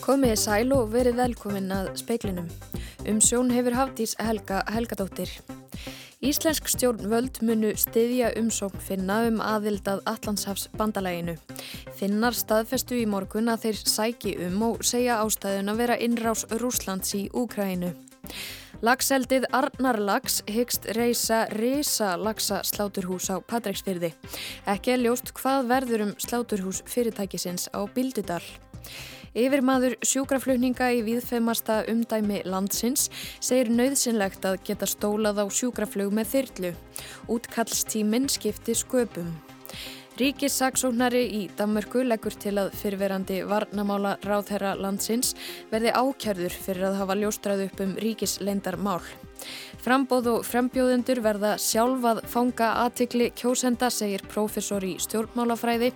Komiði sæl og verið velkomin að speiklinum. Um sjón hefur Hafdís Helga Helgadóttir. Íslensk stjórnvöld munu styðja umsókn finna um aðildað Allandshafs bandalæginu. Finnar staðfestu í morgun að þeir sæki um og segja ástæðun að vera innrás Rúslands í Úkrænu. Lagseldið Arnarlags hyggst reysa reysa lagsa sláturhús á Patræksfyrði. Ekki er ljóst hvað verður um sláturhús fyrirtækisins á Bildudal. Yfir maður sjúkraflutninga í viðfemasta umdæmi landsins segir nöðsynlegt að geta stólað á sjúkraflug með þyrlu. Útkallstíminn skipti sköpum. Ríkissaksóknari í Danmörku leggur til að fyrverandi varnamála ráðherra landsins verði ákjörður fyrir að hafa ljóstrað upp um ríkisleindar mál. Frambóð og frembjóðendur verða sjálfað fanga aðtikli kjósenda, segir prófessor í stjórnmálafræði,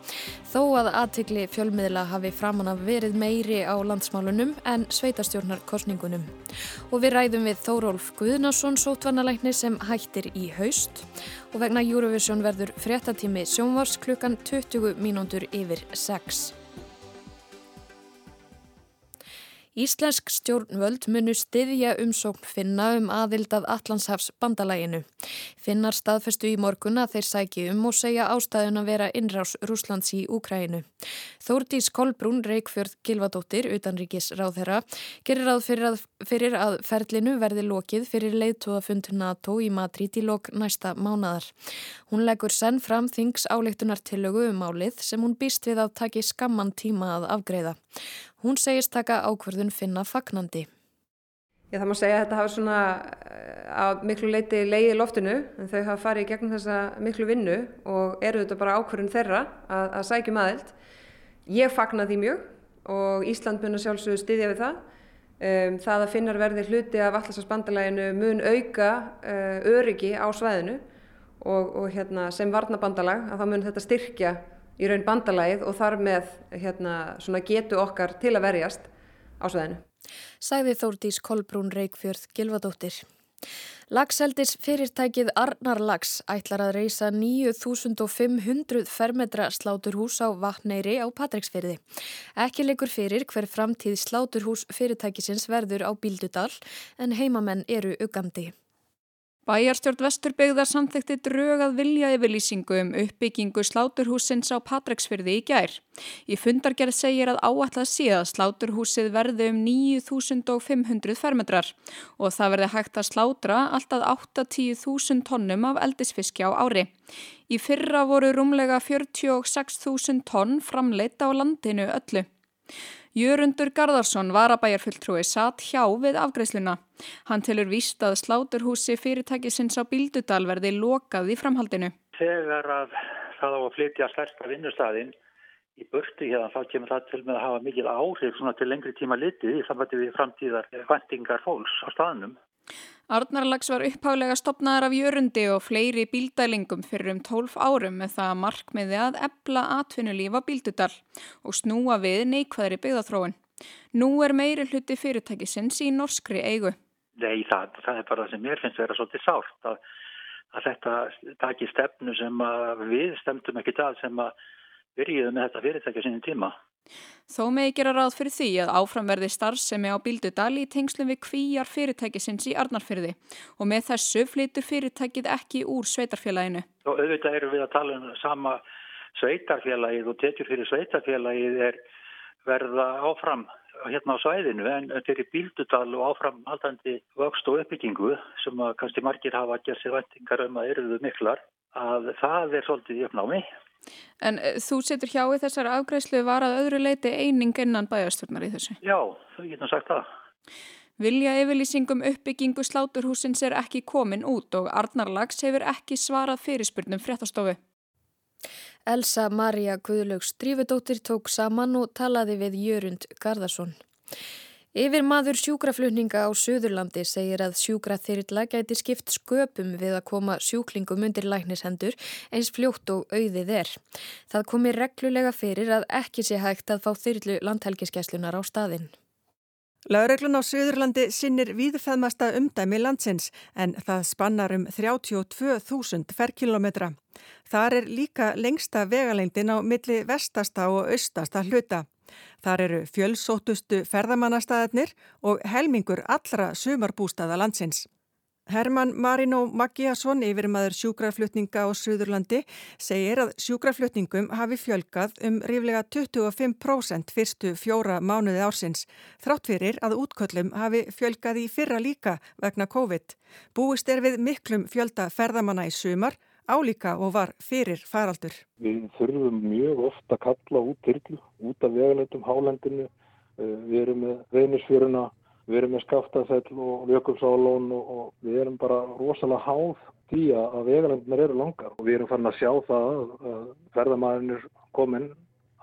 þó að aðtikli fjölmiðla hafi framann af verið meiri á landsmálunum en sveitastjórnar kostningunum. Og við ræðum við Þórólf Guðnarsson, sótvarnalækni sem hættir í haust og vegna Eurovision verður fréttatími sjónvars klukkan 20 mínútur yfir 6. Íslensk stjórnvöld munu styðja umsókn finna um aðildað Allandshafs bandalæginu. Finnar staðfestu í morgun að þeir sæki um og segja ástæðun að vera innrás Rúslands í Úkræinu. Þórdís Kolbrún Reykjörð Gilvadóttir, utanríkis ráð þeirra, gerir ráð fyrir að, fyrir að ferlinu verði lokið fyrir leiðtóðafund NATO í Madrid í lok næsta mánadar. Hún leggur senn fram þings áleiktunartillögu um álið sem hún býst við að taki skamman tíma að afgreða. Hún segist taka ákverðun finna fagnandi. Já, það má segja að þetta hafa svona að miklu leiti leiði loftinu en þau hafa farið í gegnum þessa miklu vinnu og eru þetta bara ákverðun þeirra að, að sækjum aðild. Ég fagna því mjög og Ísland mun að sjálfsögðu styðja við það. Um, það að finnar verði hluti af allarsvarsbandalæginu mun auka uh, öryggi á svæðinu og, og hérna, sem varnabandalag að þá mun þetta styrkja í raun bandalæð og þar með hérna, getu okkar til að verjast á sveðinu. Sæði Þórdís Kolbrún Reykjörð Gilvadóttir. Lagseldis fyrirtækið Arnarlags ætlar að reysa 9500 fermetra sláturhús á Vatneyri á Patræksfyrði. Ekki leikur fyrir hver framtíð sláturhús fyrirtækisins verður á Bíldudal en heimamenn eru ugandi. Bæjarstjórn Vesturbyggðar samþekti drögað vilja yfirlýsingu um uppbyggingu sláturhúsins á Patræksfyrði í gær. Í fundargerð segir að áallega síðan sláturhúsið verði um 9500 fermetrar og það verði hægt að slátra alltaf 8-10.000 tonnum af eldisfiski á ári. Í fyrra voru rúmlega 46.000 tonn framleita á landinu öllu. Jörundur Garðarsson, varabæjarfulltrúi, satt hjá við afgreiðsluna. Hann tilur víst að sláturhúsi fyrirtækisins á Bíldudal verði lokað í framhaldinu. Þegar að það á að flytja stærsta vinnustæðin í burti hérna þá kemur það til með að hafa mikil áhrif til lengri tíma litið í samvætti við framtíðar vendingar fólks á staðnum. Arnarlags var upphálega stopnaðar af jörundi og fleiri bíldælingum fyrir um 12 árum með það markmiði að ebla atvinnulífa bíldudal og snúa við neikvæðri byggðathróun. Nú er meiri hluti fyrirtækisins í norskri eigu. Nei, það, það er bara það sem mér finnst vera svolítið sárt að, að þetta taki stefnu sem við stemtum ekki það sem að byrjuðu með þetta fyrirtækja sinni tíma. Þó megi gera ráð fyrir því að áframverði starfsemi á Bíldudal í tengslum við kvíjar fyrirtækisins í Arnarfyrði og með þessu flytur fyrirtækið ekki úr sveitarfélaginu. Og auðvitað eru við að tala um sama sveitarfélagið og tekjur fyrir sveitarfélagið er verða áfram hérna á svæðinu en í Bíldudal og áfram haldandi vöxt og uppbyggingu sem að kannski margir hafa að gera sér vendingar um að eruðu miklar að það er svolítið uppnámi. En uh, þú setur hjá í þessar afgræslu var að öðru leiti eining innan bæjarstjórnar í þessu? Já, þú getur sagt það. Vilja yfirlýsingum uppbyggingu sláturhúsins er ekki komin út og Arnarlags hefur ekki svarað fyrirspurnum fréttastofu. Elsa Maria Guðlaugs Drífudóttir tók saman og talaði við Jörund Garðarsson. Yfir maður sjúkraflutninga á Suðurlandi segir að sjúkraþyrla gæti skipt sköpum við að koma sjúklingum undir læknishendur eins fljótt og auðið er. Það komi reglulega fyrir að ekki sé hægt að fá þyrlu landhelgiskeslunar á staðinn. Laureglun á Suðurlandi sinnir viðfæðmasta umdæmi landsins en það spannar um 32.000 ferkilometra. Þar er líka lengsta vegalengdin á milli vestasta og austasta hluta. Þar eru fjölsótustu ferðamannastæðarnir og helmingur allra sumarbústaða landsins. Herman Marino Maggiasson, yfirmaður sjúkraflutninga á Suðurlandi, segir að sjúkraflutningum hafi fjölgað um ríflega 25% fyrstu fjóra mánuði ársins, þrátt fyrir að útköllum hafi fjölgað í fyrra líka vegna COVID. Búist er við miklum fjölda ferðamanna í sumar, álíka og var fyrir faraldur. Við þurfum mjög ofta að kalla út tyrklu, út af vegalöndum hálendinu, eh, við erum með reynisfjöruna, við erum með skaftafell og vökulsálón og, við erum bara rosalega háð því að vegalendinir eru langar og við erum farin að sjá það að ferðamæðin er komin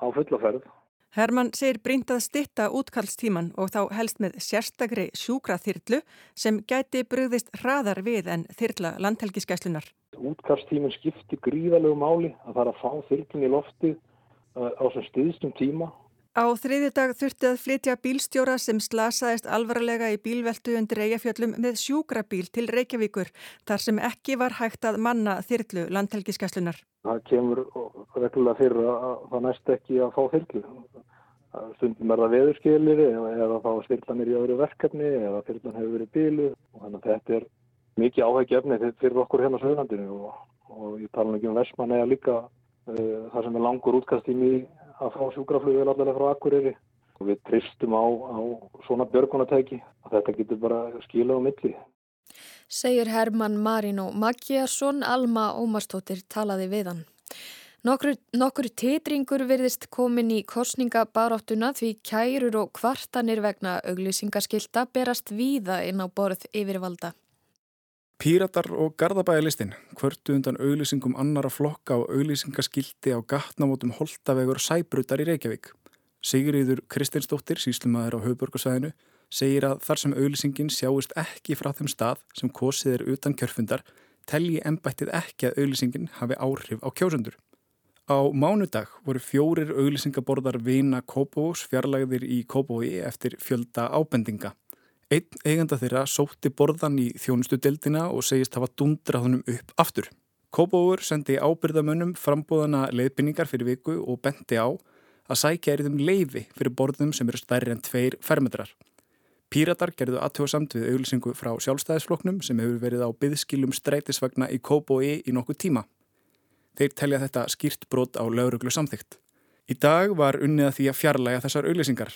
á fullaferð. Herman segir brínt að stitta útkallstíman og þá helst með sérstakri sjúkraþyrlu sem gæti brugðist hraðar við en þyrla landhelgiskæslunar. Útkallstíman skiptir gríðalegu máli að það er að fá þyrlun í lofti uh, á sem stuðstum tíma Á þriðju dag þurfti að flytja bílstjóra sem slasaðist alvarlega í bílveltu undir Eyjafjöllum með sjúkrabíl til Reykjavíkur þar sem ekki var hægt að manna þyrlu landhelgiskeslunar. Það kemur reglulega fyrir að það næst ekki að fá þyrlu. Stundum er það veðurskilir eða þá styrlan er í öðru verkefni eða þyrlan hefur verið bílu þannig að þetta er mikið áhægjefni fyrir okkur hérna á Söðlandinu og, og ég tala ekki um Vestmann eða líka uh, það sem er langur útkastími í að fá sjúkraflugvel allavega frá Akureyri og við tristum á, á svona björgunatæki að þetta getur bara skila á milli. Segir Herman Marino Maggiarsson, Alma Ómarstóttir talaði við hann. Nokkur, nokkur titringur virðist komin í kostningabaráttuna því kærur og kvartanir vegna auglýsingaskilta berast víða inn á borð yfirvalda. Píratar og Garðabæðalistinn kvörtu undan auglýsingum annara flokka og auglýsingaskildi á gatnamótum Holtavegur Sæbrutar í Reykjavík. Sigriður Kristinsdóttir, síslumæður á Hauðborgarsvæðinu, segir að þar sem auglýsingin sjáist ekki frá þeim stað sem kosið er utan kjörfundar, telji ennbættið ekki að auglýsingin hafi áhrif á kjósundur. Á mánudag voru fjórir auglýsingaborðar vina Kópavós fjarlagðir í Kópaví eftir fjölda ábendinga. Einn eiganda þeirra sótti borðan í þjónustu deildina og segist hafa dundraðunum upp aftur. Kópavur sendi ábyrðamönnum frambóðana leiðbynningar fyrir viku og benti á að sækja er þeim leiði fyrir borðum sem eru stærri en tveir fermetrar. Píratar gerðu aðtjóðsamt við auglýsingu frá sjálfstæðisfloknum sem hefur verið á byðskilum strætisvagna í Kópaví í nokkuð tíma. Þeir telja þetta skýrt brot á lauruglu samþygt. Í dag var unnið að því að fjarlæga þessar auglýsingar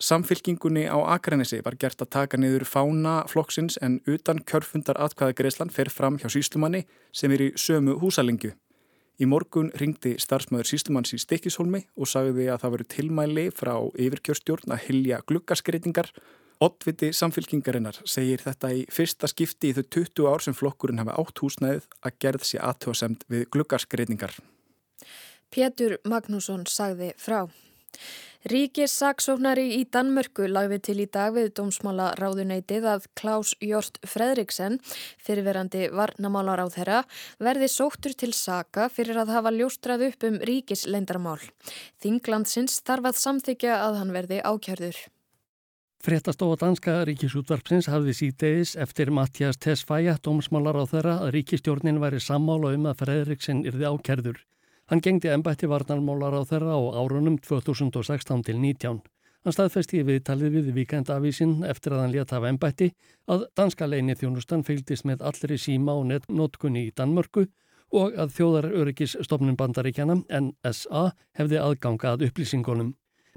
Samfylkingunni á Akranesi var gert að taka niður fána flokksins en utan kjörfundar atkvæðagreislan fer fram hjá síslumanni sem er í sömu húsalingju. Í morgun ringdi starfsmöður síslumanns í Stekishólmi og sagði að það veru tilmæli frá yfirkjörstjórn að hilja glukkaskreitingar. Ottviti samfylkingarinnar segir þetta í fyrsta skipti í þau 20 ár sem flokkurinn hafa átt húsnæðið að gerð sér aðtjóðsemt við glukkaskreitingar. Pétur Magnússon sagði frá. Ríkis saksóknari í Danmörku lagði til í dag við dómsmála ráðuneytið að Klaus Jort Fredriksen, fyrirverandi varnamálar á þeirra, verði sóttur til saka fyrir að hafa ljóstrað upp um ríkis leindarmál. Þinglandsins þarf að samþykja að hann verði ákjörður. Frettastofa danska ríkisútvarpsins hafði síðdeis eftir Mattias Tesfaye, dómsmálar á þeirra, að ríkistjórnin væri sammála um að Fredriksen yrði ákjörður. Hann gengdi ennbætti varnarmólar á þeirra á árunum 2016 til 19. Hann staðfesti við talið við víkendavísin eftir að hann leta af ennbætti að danska leini þjónustan fylgdist með allri síma og netnótkunni í Danmörku og að þjóðaröryggis-stofnun bandaríkjana, NSA, hefði aðgangað upplýsingunum.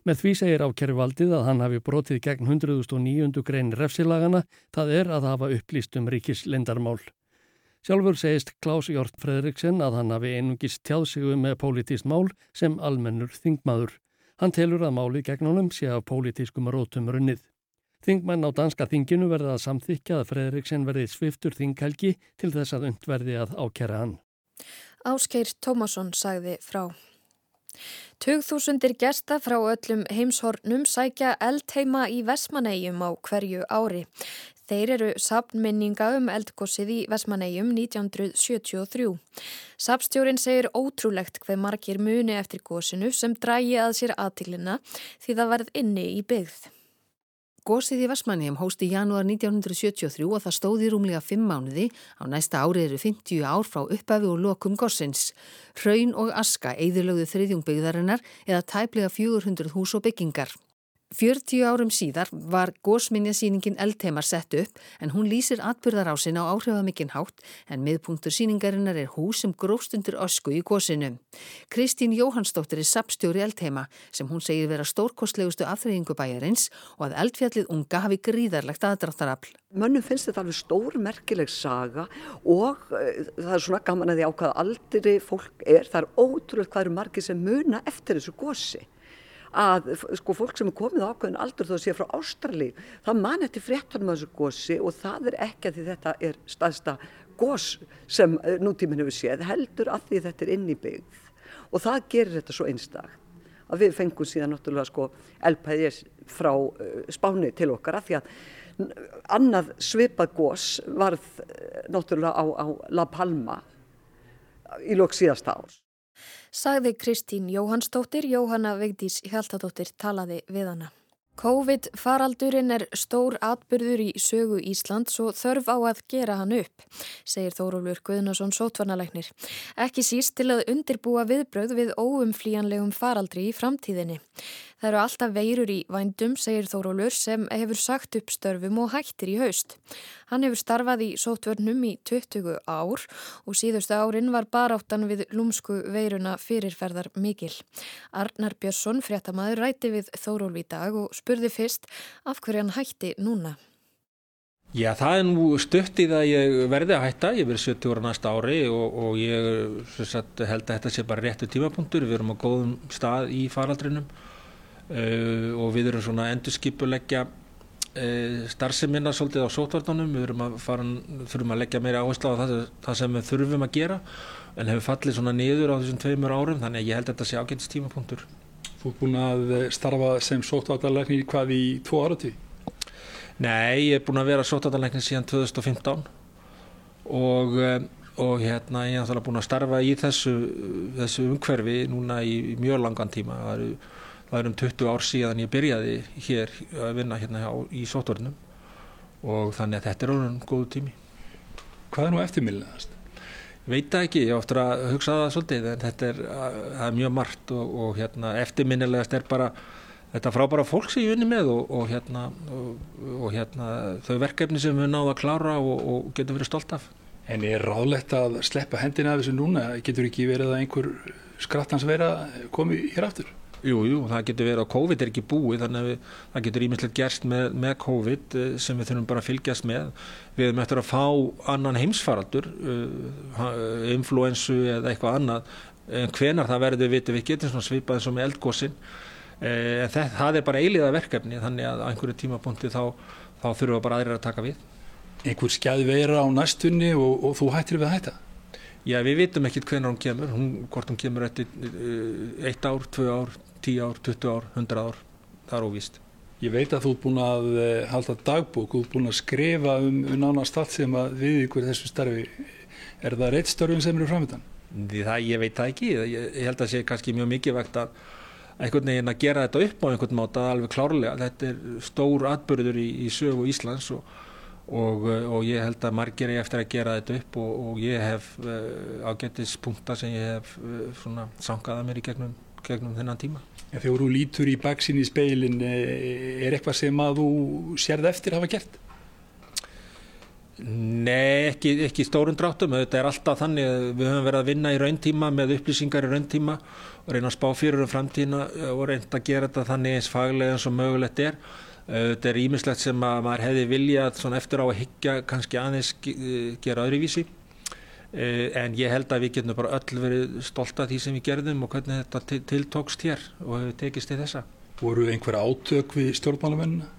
Með því segir ákerfvaldið að hann hafi brotið gegn 109. grein refsilagana, það er að hafa upplýst um ríkis lendarmál. Sjálfur segist Klaus Jórn Fredriksen að hann hafi einungis tjáð sig um með pólitískt mál sem almennur þingmaður. Hann telur að máli gegn honum sé af pólitískum rótum runnið. Þingmenn á danska þinginu verða að samþykja að Fredriksen verði sviftur þinghelgi til þess að undverði að ákjæra hann. Áskeir Tómasson sagði frá. Tugþúsundir gesta frá öllum heimshornum sækja eldheima í Vesmanegjum á hverju ári. Þeir eru sapnminninga um eldgossið í Vesmanegjum 1973. Sapstjórin segir ótrúlegt hver margir muni eftir gossinu sem drægi að sér aðtilina því það verð inni í byggð. Gósið í Vestmannheim hósti í janúar 1973 og það stóði rúmlega 5 mánuði. Á næsta ári eru 50 ár frá uppafi og lokum gósins. Hraun og aska eðurlögðu þriðjungbyggðarinnar eða tæplega 400 hús og byggingar. 40 árum síðar var gósminjasýningin Eldheimar sett upp en hún lýsir atbyrðarásin á áhrifamikinn hátt en miðpunktur síningarinnar er hús sem gróst undir ösku í gósinu. Kristín Jóhannsdóttir er sapstjóri Eldheima sem hún segir vera stórkostlegustu afþreyingu bæjarins og að eldfjallið unga hafi gríðarlegt aðdráttarafl. Mönnum finnst þetta alveg stór merkileg saga og uh, það er svona gaman að því á hvaða aldri fólk er. Það er ótrúlega hvað eru margir sem muna eftir þessu gósi að sko fólk sem er komið ákveðin aldur þó að sé frá Ástrali það man eftir fréttunum af þessu gósi og það er ekki að því þetta er staðsta gós sem eh, nútíminn hefur séð heldur að því þetta er inn í byggð. Og það gerir þetta svo einstak að við fengum síðan náttúrulega sko elpæðis frá uh, Spáni til okkar að því að annað svipað gós varð uh, náttúrulega á, á La Palma í lók síðasta árs sagði Kristín Jóhannsdóttir, Jóhanna Vigdís Hjaltadóttir talaði við hana. COVID-faraldurinn er stór atbyrður í sögu Íslands og þörf á að gera hann upp, segir Þórólfur Guðnason sótvarnalæknir. Ekki síst til að undirbúa viðbröð við óumflíjanlegum faraldri í framtíðinni. Það eru alltaf veirur í vændum, segir Þórólur, sem hefur sagt upp störfum og hættir í haust. Hann hefur starfað í sótvörnum í 20 ár og síðustu árin var baráttan við lúmsku veiruna fyrirferðar mikil. Arnar Björnsson, fréttamaður, ræti við Þórólf í dag og spurði fyrst af hverju hann hætti núna. Já, það er nú það að ég verði að hætta, ég verði 70 ára næsta ári og, og ég sagt, held að þetta sé bara réttu tímapunktur, við erum á góðum stað í faraldrinum Uh, og við erum svona endurskipuleggja starfseminna svolítið á sótvartanum, við að, fara, þurfum að leggja meira áherslu á það, það sem við þurfum að gera en hefur fallið svona niður á þessum tveimur árum þannig að ég held að þetta sé ágæntist tímapunktur. Þú er búin að starfa sem sótvartanleikni hvað í tvo ára tíð? Nei, ég er búin að vera sótvartanleikni síðan 2015 og uh, og hérna ég er búin að starfa í þessu, þessu umhverfi núna í, í mjög langan tíma það eru það er um 20 ár síðan ég byrjaði hér að vinna hérna hjá, í sótvornum og þannig að þetta er orðin góðu tími. Hvað er nú eftirmilinaðast? Ég veit ekki, ég oftur að hugsa það svolítið en þetta er, er mjög margt og, og hérna, eftirminnilegast er bara þetta frábæra fólk sem ég vinni með og, og, hérna, og hérna, þau verkefni sem við náðum að klára og getum verið stolt af. En er ráðlegt að sleppa hendina af þessu núna? Getur ekki verið að einhver skrattans vera komið hér aftur? Jú, jú, það getur verið að COVID er ekki búið þannig að við, það getur ímislegt gerst með, með COVID eh, sem við þurfum bara að fylgjast með. Við erum eftir að fá annan heimsfaraldur, uh, influensu eða eitthvað annað, en hvenar það verður við vitum við getum svona svipað eins og með eldgósin. Uh, það, það er bara eiliða verkefni þannig að á einhverju tímapunkti þá, þá þurfum við bara aðrir að taka við. Einhver skjæð vera á næstunni og, og þú hættir við að hætta? Já, við vitum ekkert hvenar hún kemur, hún, hvort hún kemur eftir uh, eitt ár, tvö ár, 10 ár, 20 ár, 100 ár, það er óvíst. Ég veit að þú ert búin að eh, halda dagbók, þú ert búin að skrifa um, um nánast allt sem að við ykkur þessu starfi. Er það reitt störfum sem eru framöndan? Það, ég veit það ekki, ég, ég held að það sé kannski mjög mikið vegt að einhvern veginn að gera þetta upp á einhvern máta alveg klárlega. Þetta er stór atbyrður í, í sögu Íslands og, og, og ég held að margir er eftir að gera þetta upp og, og ég hef uh, ágættis punktar sem ég hef uh, svona sangaða mér í gegnum, gegnum þennan tíma. En þegar þú lítur í baksin í speilin, eh, er eitthvað sem að þú sérð eftir að hafa gert? Nei, ekki, ekki stórun dráttum. Þetta er alltaf þannig að við höfum verið að vinna í rauntíma með upplýsingar í rauntíma og reyna að spá fyrir um framtíðina og reyna að gera þetta þannig eins faglega eins og mögulegt er. Þetta er ímislegt sem að maður hefði viljað eftir á að higgja kannski aðeins gera öðruvísi. Eh, en ég held að við getum bara öll verið stolt af því sem við gerðum og hvernig þetta tiltókst hér og hefur tekist til þessa. Voru einhver átök við stjórnmálumennina?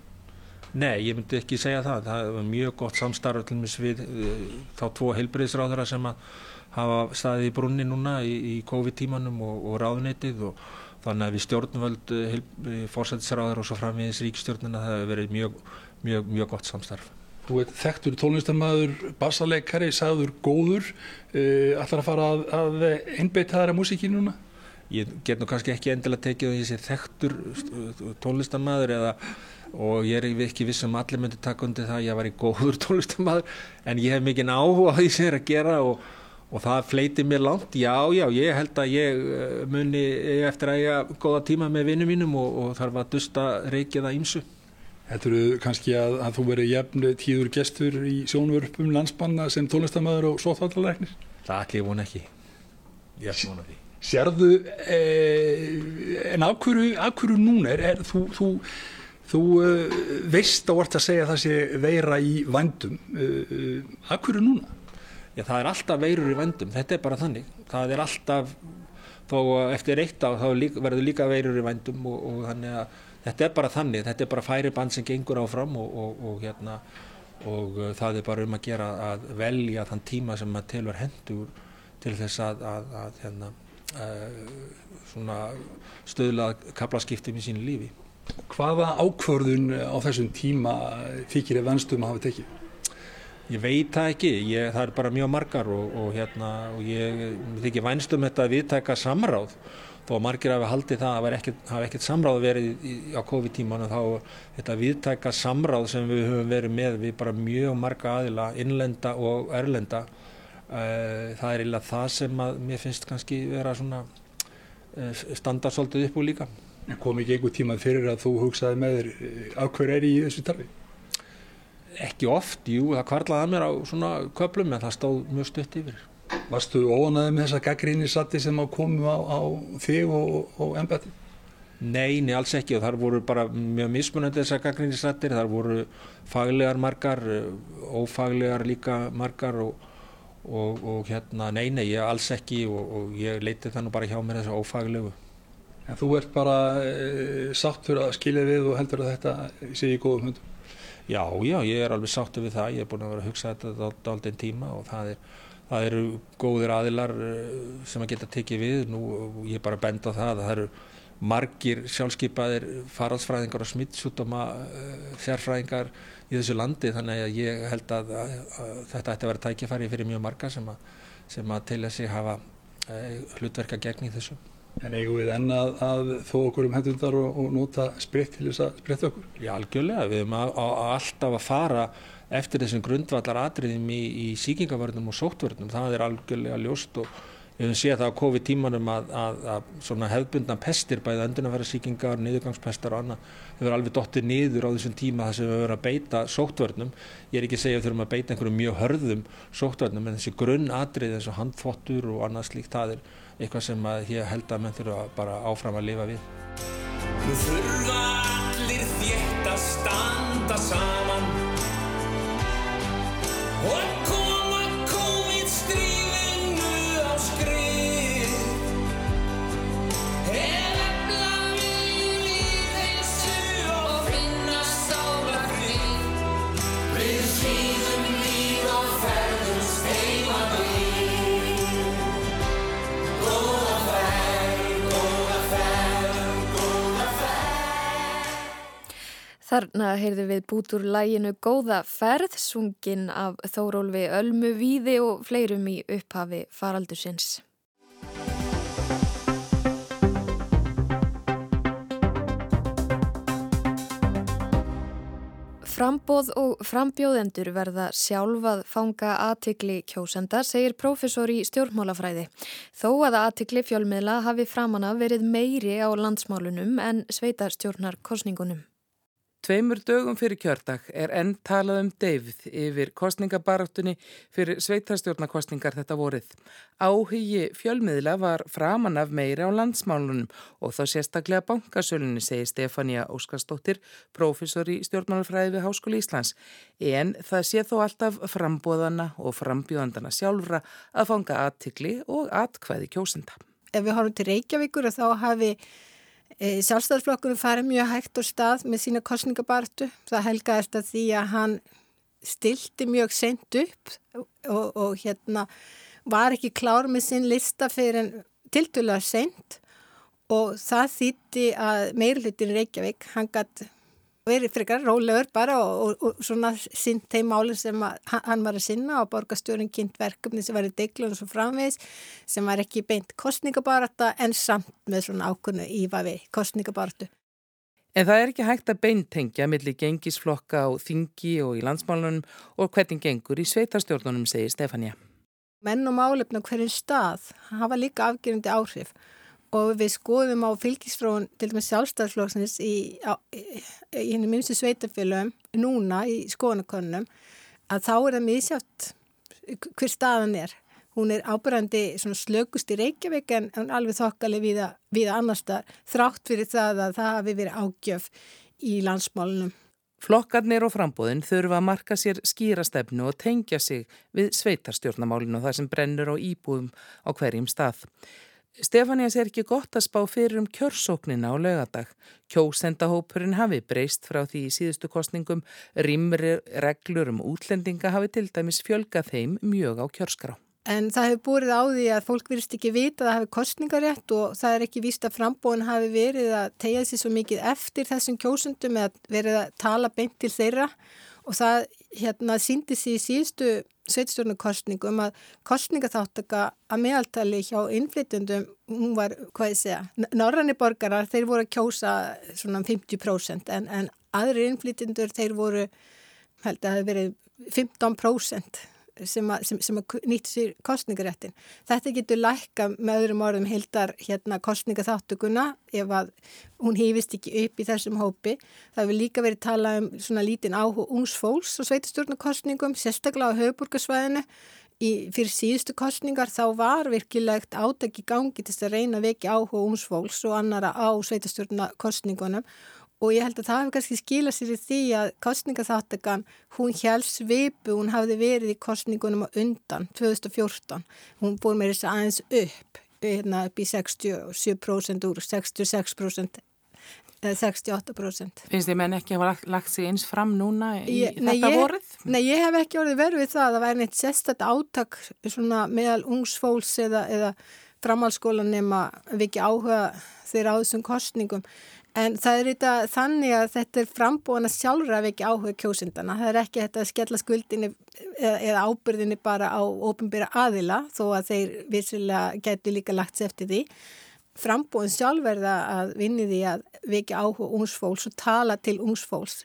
Nei, ég myndi ekki segja það. Það var mjög gott samstarf við uh, þá tvo heilbreyðsráðara sem að hafa staðið í brunni núna í, í COVID-tímanum og, og ráðneitið og þannig að við stjórnvöld, uh, fórsættisráðar og svo framvegis ríkstjórnina það hefur verið mjög, mjög, mjög gott samstarf. Þú ert þekktur tónlistarmæður, bassaleikari, sagður góður, uh, ætlar að fara að, að einbeita þaðra músíki núna? ég get nú kannski ekki endilega tekið því þessi þekktur tónlistamæður eða og ég er ekki viss um allir myndi taka undir það að ég var í góður tónlistamæður en ég hef mikið áhuga á því sem ég er að gera og, og það fleiti mér langt já já ég held að ég eh, muni eftir að ég hafa góða tíma með vinnum mínum og, og þarf að dusta reykið að ýmsu Heldur þú kannski að, að þú verið jefn tíður gestur í sjónvörpum landsbanna sem tónlistamæður og sóþáttalæknir? Það ekki von ekki ég er von að því Sérðu, eh, en af hverju, af hverju núna er, er þú, þú, þú uh, veist á orð að segja það sé veira í vandum, af hverju núna? Já, það er alltaf veirur í vandum, þetta er bara þannig, það er alltaf, þó eftir eitt á þá líka, verður líka veirur í vandum og, og þannig að þetta er bara þannig, þetta er bara færiband sem gengur áfram og, og, og hérna, og það er bara um að gera að velja þann tíma sem maður telur hendur til þess að, að, að hérna, uh, stöðlað kaplaskiptum í sínu lífi. Hvaða ákvörðun á þessum tíma þykir þið vennstum að hafa tekið? Ég veit það ekki, ég, það er bara mjög margar og, og, hérna, og ég þykir vænstum þetta að viðtæka samráð þó að margir hafi haldið það að hafa ekkert samráð verið í, á COVID-tímanu þá þetta viðtæka samráð sem við höfum verið með við bara mjög marga aðila innlenda og erlenda Eh, það er eiginlega það sem að mér finnst kannski vera svona eh, standard svolítið upp úr líka kom ekki einhver tímað fyrir að þú hugsaði með þér á hver er í þessu tarfi? Ekki oft, jú, það kvarlaði að mér á svona köplum en það stóð mjög stutt yfir Varstu óanaði með þessa gaggrínisatti sem á komu á, á þig og, og embætti? Nei, nei, alls ekki og þar voru bara mjög mismunandi þessar gaggrínisattir, þar voru faglegar margar, ófaglegar líka margar og og, og hérna, nei, nei, ég alls ekki og, og ég leiti það nú bara hjá mér þessu ófaglegu. En þú ert bara e, sáttur að skilja við og heldur að þetta sé í góðum hundum? Já, já, ég er alveg sáttur við það, ég er búin að vera að hugsa þetta aldrei einn tíma og það, er, það eru góðir aðilar eh, sem að geta tekið við, nú ég er bara að benda á það að það eru margir sjálfskeipaðir faraldsfræðingar og smittsútoma eh, sérfræðingar í þessu landi. Þannig að ég held að, að, að þetta ætti að vera tækifæri fyrir mjög marga sem að, sem að til þessi hafa e, hlutverka gegn í þessu. En eigum við enna að, að þó okkur um hendundar og, og nota spritt til þess að spritta okkur? Já, algjörlega. Við erum alltaf að fara eftir þessum grundvallar atriðum í, í síkingavörnum og sóttvörnum. Það er algjörlega ljóst og Við höfum séð það á COVID-tímanum að, að, að hefðbundna pestir, bæðið öndunarverðarsýkingar, niðurgangspestar og annað, hefur alveg dottir niður á þessum tíma þar sem við höfum að beita sóttvörnum. Ég er ekki að segja að við þurfum að beita einhverju mjög hörðum sóttvörnum, en þessi grunnatrið og handfottur og annað slíkt, það er eitthvað sem ég held að menn þurfa bara áfram að lifa við. Nú þurfa allir þétt að standa saman Þarna heyrðu við bút úr læginu Góða ferð, sungin af Þórólfi Ölmu Víði og fleirum í upphafi faraldusins. Frambóð og frambjóðendur verða sjálfað fanga aðtikli kjósenda, segir profesor í stjórnmálafræði. Þó að aðtikli fjölmiðla hafi framanna verið meiri á landsmálunum en sveitarstjórnar kosningunum. Tveimur dögum fyrir kjördag er enn talað um deyfð yfir kostningabaráttunni fyrir sveitarstjórnarkostningar þetta vorið. Áhugi fjölmiðla var framan af meira á landsmálunum og þá sérstaklega bankasölunni, segi Stefania Óskarsdóttir, profesor í stjórnmálafræði við Háskóli Íslands. En það sé þó alltaf frambóðana og frambjóðandana sjálfra að fanga aðtikli og atkvæði kjósenda. Ef við horfum til Reykjavíkur þá hafi E, Sjálfstæðarflokkurinn farið mjög hægt og stað með sína kostningabartu. Það helgaðist að því að hann stilti mjög sent upp og, og hérna var ekki klár með sinn lista fyrir en tildulega sent og það þýtti að meirlitin Reykjavík, hann gætt verið frekar rólegur bara og, og, og svona sint þeim málinn sem að, hann var að sinna og borgastjórin kynnt verkefni sem var í deglun og svo framvegs sem var ekki beint kostningabarata en samt með svona ákunnu ífavi kostningabaratu. En það er ekki hægt að beintengja millir gengisflokka á þingi og í landsmálunum og hvernig gengur í sveitarstjórnunum, segir Stefania. Menn og málefn á hverjum stað hafa líka afgerandi áhrif og við skoðum á fylgisfróun til dæmis sjálfstæðsflóksins í, henni minnstu sveitafélögum núna í skoðanakonunum að þá er það mísjátt hver staðan er. Hún er ábyrgandi slökust í Reykjavík en alveg þokkali viða, viða annar stað þrátt fyrir það að það hafi verið ágjöf í landsmálunum. Flokkarnir og frambóðin þurfa að marka sér skýrastefnu og tengja sig við sveitarstjórnamálinu og það sem brennur á íbúðum á hverjum stað. Stefania sér ekki gott að spá fyrir um kjörsóknina á lögadag. Kjósendahópurinn hafi breyst frá því í síðustu kostningum, rýmri reglur um útlendinga hafi til dæmis fjölgað þeim mjög á kjörskrá. En það hefur búrið á því að fólk virðist ekki vita að það hefur kostningarétt og það er ekki víst að frambóðin hafi verið að tegja sér svo mikið eftir þessum kjósundum eða verið að tala beint til þeirra og það hérna síndi sér í síðustu sveitstjórnarkostningum að kostningaþáttaka að meðaltali hjá innflytjandum, hún var, hvað ég segja, norranni borgarar, þeir voru að kjósa svona 50% en, en aðri innflytjandur, þeir voru, held að það hefur verið 15% sem að, sem, sem nýtt sér kostningaréttin. Þetta getur lækka með öðrum orðum heildar hérna kostningaþáttuguna ef að hún hýfist ekki upp í þessum hópi. Það vil líka verið tala um svona lítinn áhuga ungs fólks og sveitastjórnarkostningum, sérstaklega á höfuburgarsvæðinu. Í, fyrir síðustu kostningar þá var virkilegt átæk í gangi til að reyna vekja áhuga ungs fólks og annara á sveitastjórnarkostningunum og ég held að það hefur kannski skilað sér í því að kostningaþáttakan, hún hjálp svipu, hún hafði verið í kostningunum á undan 2014, hún búið með þess aðeins upp, hérna upp í 67% úr 66% eða 68%. Finnst þið menn ekki að hafa lagt sig eins fram núna í ég, þetta nei, vorið? Nei, ég hef ekki orðið verið við það að það væri neitt sérstætt áttak svona meðal ungsfólks eða, eða framhalskólan nema við ekki áhuga þeirra á þessum kostningum En það er þetta þannig að þetta er frambúin að sjálfra að vekja áhuga kjósindana. Það er ekki þetta að skella skuldinni eða, ábyrðinni bara á ofinbyrja aðila þó að þeir vissilega getur líka lagt sér eftir því. Frambúin sjálfverða að vinni því að vekja áhuga ungsfólks og tala til ungsfólks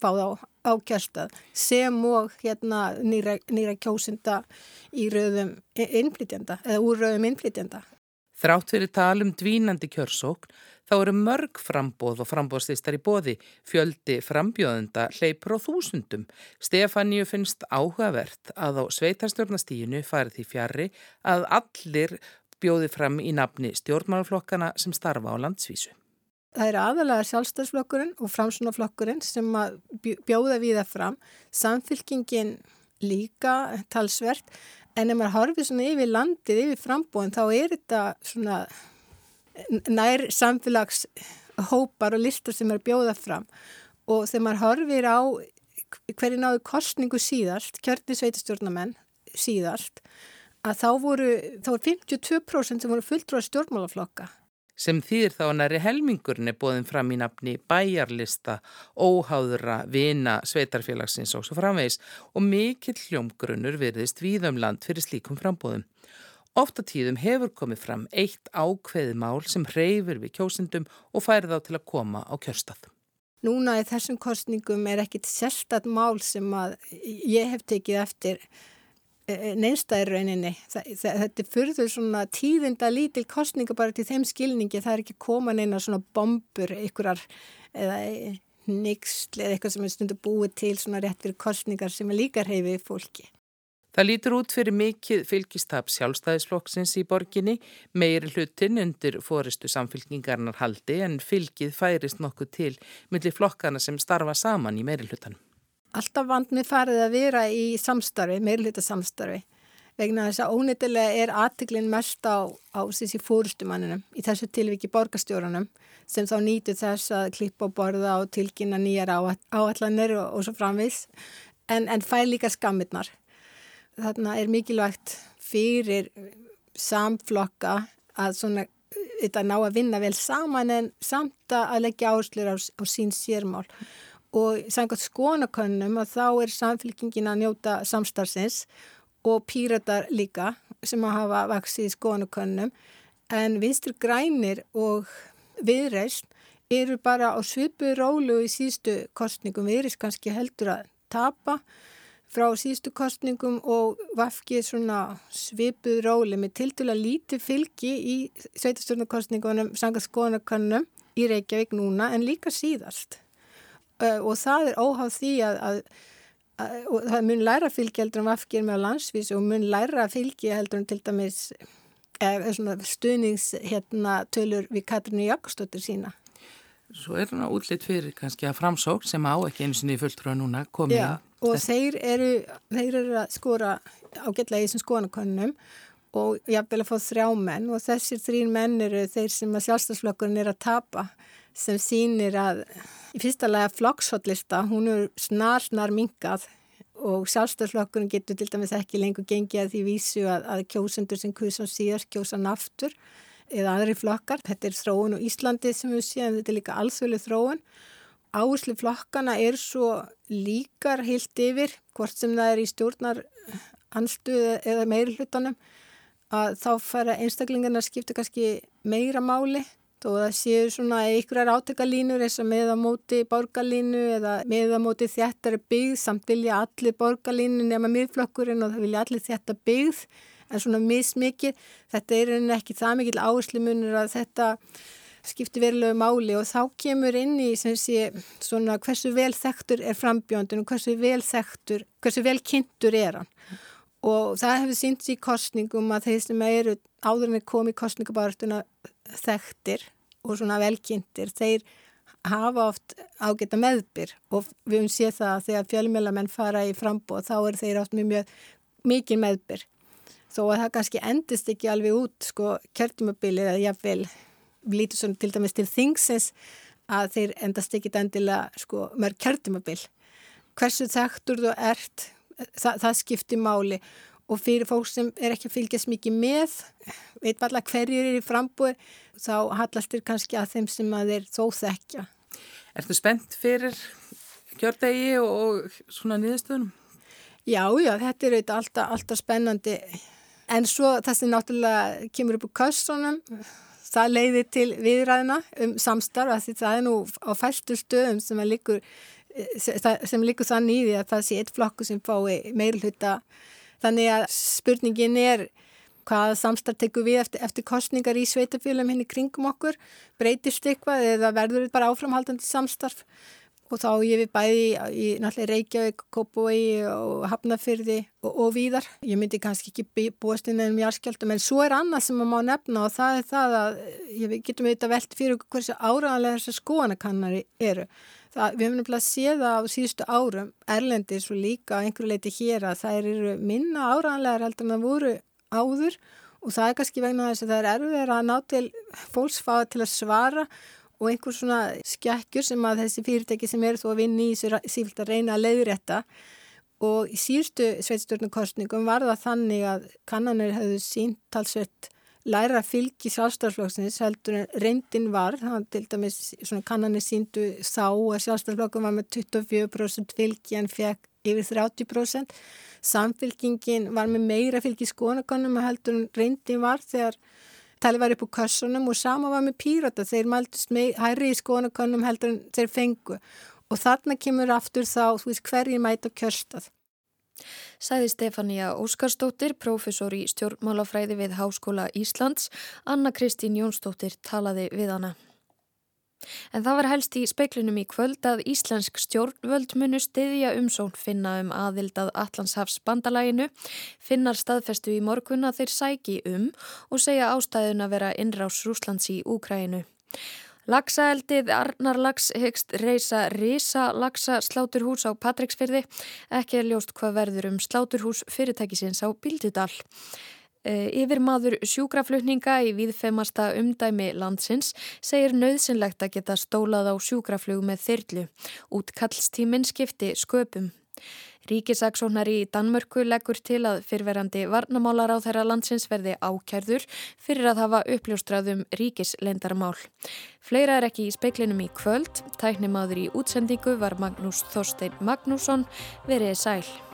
fá þá ákjastað sem og hérna nýra, nýra kjósinda í rauðum innflytjanda eða úr rauðum innflytjanda. Þrátt fyrir talum dvínandi kjörsókn þá eru mörg frambóð og frambóðslistar í bóði, fjöldi frambjóðenda hleypur á þúsundum. Stefáníu finnst áhugavert að á sveitarstjórnastíinu farið því fjari að allir bjóði fram í nafni stjórnmálaflokkana sem starfa á landsvísu. Það eru aðalega sjálfstæðsflokkurinn og framsunaflokkurinn sem bjóða við það fram. Samfylkingin líka talsvert en ef maður horfið svona yfir landið, yfir frambóðin þá er þetta svona nær samfélagshópar og listar sem er bjóða fram og þegar maður horfir á hverju náðu kostningu síðast, kjörni sveitastjórnamenn síðast, að þá voru, þá voru 52% sem voru fulltrúar stjórnmálaflokka. Sem þýðir þá næri helmingurinn er bóðin fram í nafni bæjarlista, óháðura, vina, sveitarfélagsins og svo framvegs og mikill hljómgrunnur virðist víðum land fyrir slíkum frambóðum. Ofta tíðum hefur komið fram eitt ákveði mál sem hreyfur við kjósindum og færi þá til að koma á kjörstað. Núna í þessum kostningum er ekkit sérstatt mál sem að ég hef tekið eftir e, e, neinstæðirrauninni. Þetta er fyrður svona tíðinda lítil kostninga bara til þeim skilningi. Það er ekki koma neina svona bombur ykkurar eða nixl eða eitthvað sem er stundu búið til svona rétt fyrir kostningar sem er líka hreyfið fólki. Það lítur út fyrir mikið fylgistap sjálfstæðisflokksins í borginni, meiri hlutin undir fóristu samfylkingarnar haldi en fylgið færist nokkuð til millir flokkana sem starfa saman í meiri hlutanum. Alltaf vand með farið að vera í samstarfi, meiri hlutasamstarfi, vegna þess að ónýttilega er aðtiklinn mest á, á þessi fóristumanninum, í þessu tilviki borgastjórunum, sem þá nýtu þess að klippa og borða og tilkynna nýjar áallanir og, og svo framvis, en, en fæ líka skammirnar. Þarna er mikilvægt fyrir samflokka að svona þetta ná að vinna vel saman en samt að leggja áherslur á, á sín sérmál og sangat skonakönnum að þá er samfélkingin að njóta samstarfsins og píratar líka sem að hafa vaksið skonakönnum en vinstur grænir og viðreist eru bara á svipu rólu í síðustu kostningum, viðreist kannski heldur að tapa frá síðustu kostningum og vafkið svona svipuð róli með tiltula lítið fylgi í sveitasturðarkostningunum sangað skoðanakannum í Reykjavík núna en líka síðast og það er óháð því að, að, að og það mun læra fylgi heldur en vafkið með á landsvís og mun læra fylgi heldur en til dæmis eða stuðnings hérna tölur við Katrínu Jakobsdóttir sína. Svo er það útlitt fyrir kannski að framsók sem á ekki einu sinni fulltrúa núna komið. Já, og þeir eru, þeir eru að skora ágætlega í þessum skoðanakonunum og jáfnvel að fá þrjá menn og þessir þrín menn eru þeir sem að sjálfstafsflokkurinn er að tapa sem sínir að í fyrsta lega flokkshottlista, hún er snar snar mingað og sjálfstafsflokkurinn getur til dæmis ekki lengur gengið að því vísu að, að kjósendur sem kjósan síðast kjósan aftur eða aðri flokkar. Þetta er þróun og Íslandi sem við séum, þetta er líka alþjóðlega þróun áherslu flokkana er svo líkar heilt yfir, hvort sem það er í stjórnar anstuðu eða meiri hlutanum, að þá fara einstaklingarna skipta kannski meira máli og það séu svona einhverjar átekalínur eins og með á móti borgarlínu eða með á móti þjættari byggð samt vilja allir borgarlínu nema miðflokkurinn og það vilja allir þjætta byggð en svona mismikið, þetta er ekki það mikil áherslu munur að þetta skipti verulegu máli og þá kemur inn í sé, svona, hversu vel þekktur er frambjöndun og hversu vel þekktur, hversu vel kynntur er hann. Og það hefur sínt í kostningum að þeir sem eru áður en er komið kostningabartuna þekktir og svona velkynntir, þeir hafa oft ágæta meðbyr og við höfum séð það að þegar fjölmjölamenn fara í frambóð þá er þeir oft mjög, mjög mikið meðbyr. Þó að það kannski endist ekki alveg út sko kjörtumabilið að jáfnvel lítur svona til dæmis til þingsins að þeir endast ekki endilega sko mörg kjörtumabil hversu þekktur þú ert það, það skiptir máli og fyrir fólk sem er ekki að fylgjast mikið með veit valla hverjir er í frambúi þá hallast þér kannski að þeim sem að þeir þó þekkja. Ertu spennt fyrir kjördegi og svona nýðastöðunum? Já, já, þetta er auðvitað alltaf, alltaf spennandi. En svo sem náttúrulega kemur upp úr kössunum. Það leiði til viðræðina um samstarfa því það er nú á fæstu stöðum sem líkur sem líkur þann í því að það sé eitt flokku sem fái meilhuta þannig að spurningin er hvaða samstarf tekur við eftir, eftir kostningar í sveitafélum henni kringum okkur breytist eitthvað eða verður bara áframhaldandi samstarf og þá ég við bæði í náttúrulega Reykjavík, Kópavogi og Hafnafyrði og, og víðar. Ég myndi kannski ekki búast inn ennum járskjöldum en svo er annað sem maður má nefna og það er það að ég getum auðvitað velt fyrir hversu áraðanlega þessar skoanakannari eru. Það, við hefum nefnilega séð á síðustu árum erlendis og líka einhverju leiti hér að það eru minna áraðanlegar heldur en það voru áður. Og það er kannski vegna þess að það er erfið að ná til fólksfáða til að svara og einhvers svona skjakkjur sem að þessi fyrirtæki sem eru þó að vinni í sífilt að reyna að leiðrætta og í síðustu sveitstjórnarkostningum var það þannig að kannanir hefðu sínt talsveit læra fylgi sjálfstæðarflokksins heldur en reyndin var, þannig til dæmis svona kannanir síndu þá að sjálfstæðarflokkum var með 24% fylgi en fekk yfir 30%, samfylgingin var með meira fylgi skonakonum heldur en reyndin var þegar talið var upp úr kassunum og sama var með pírata, þeir mæltust með hærri í skonakönnum heldur en þeir fengu. Og þarna kemur aftur þá, þú veist, hverjir mæta kjörstað. Sæði Stefania Óskarstóttir, profesor í stjórnmálafræði við Háskóla Íslands, Anna Kristín Jónsdóttir talaði við hana. En það var helst í speiklinum í kvöld að Íslensk stjórnvöld munu stiðja umsón finna um aðild að Allandshafs bandalæginu, finnar staðfestu í morgun að þeir sæki um og segja ástæðun að vera innrás Rúslands í Úkræinu. Lagsaeldið Arnar Lags hegst reysa risa lagsa sláturhús á Patricksfyrði, ekki er ljóst hvað verður um sláturhús fyrirtækisins á Bíldudal. Eh, yfir maður sjúkraflutninga í viðfemasta umdæmi landsins segir nöðsynlegt að geta stólað á sjúkraflug með þyrlu. Útkallstíminn skipti sköpum. Ríkisaksónari í Danmörku leggur til að fyrverandi varnamálar á þeirra landsins verði ákjærður fyrir að hafa uppljóstraðum ríkislendarmál. Fleira er ekki í speiklinum í kvöld. Tæknimaður í útsendingu var Magnús Þorstein Magnússon. Verið sæl.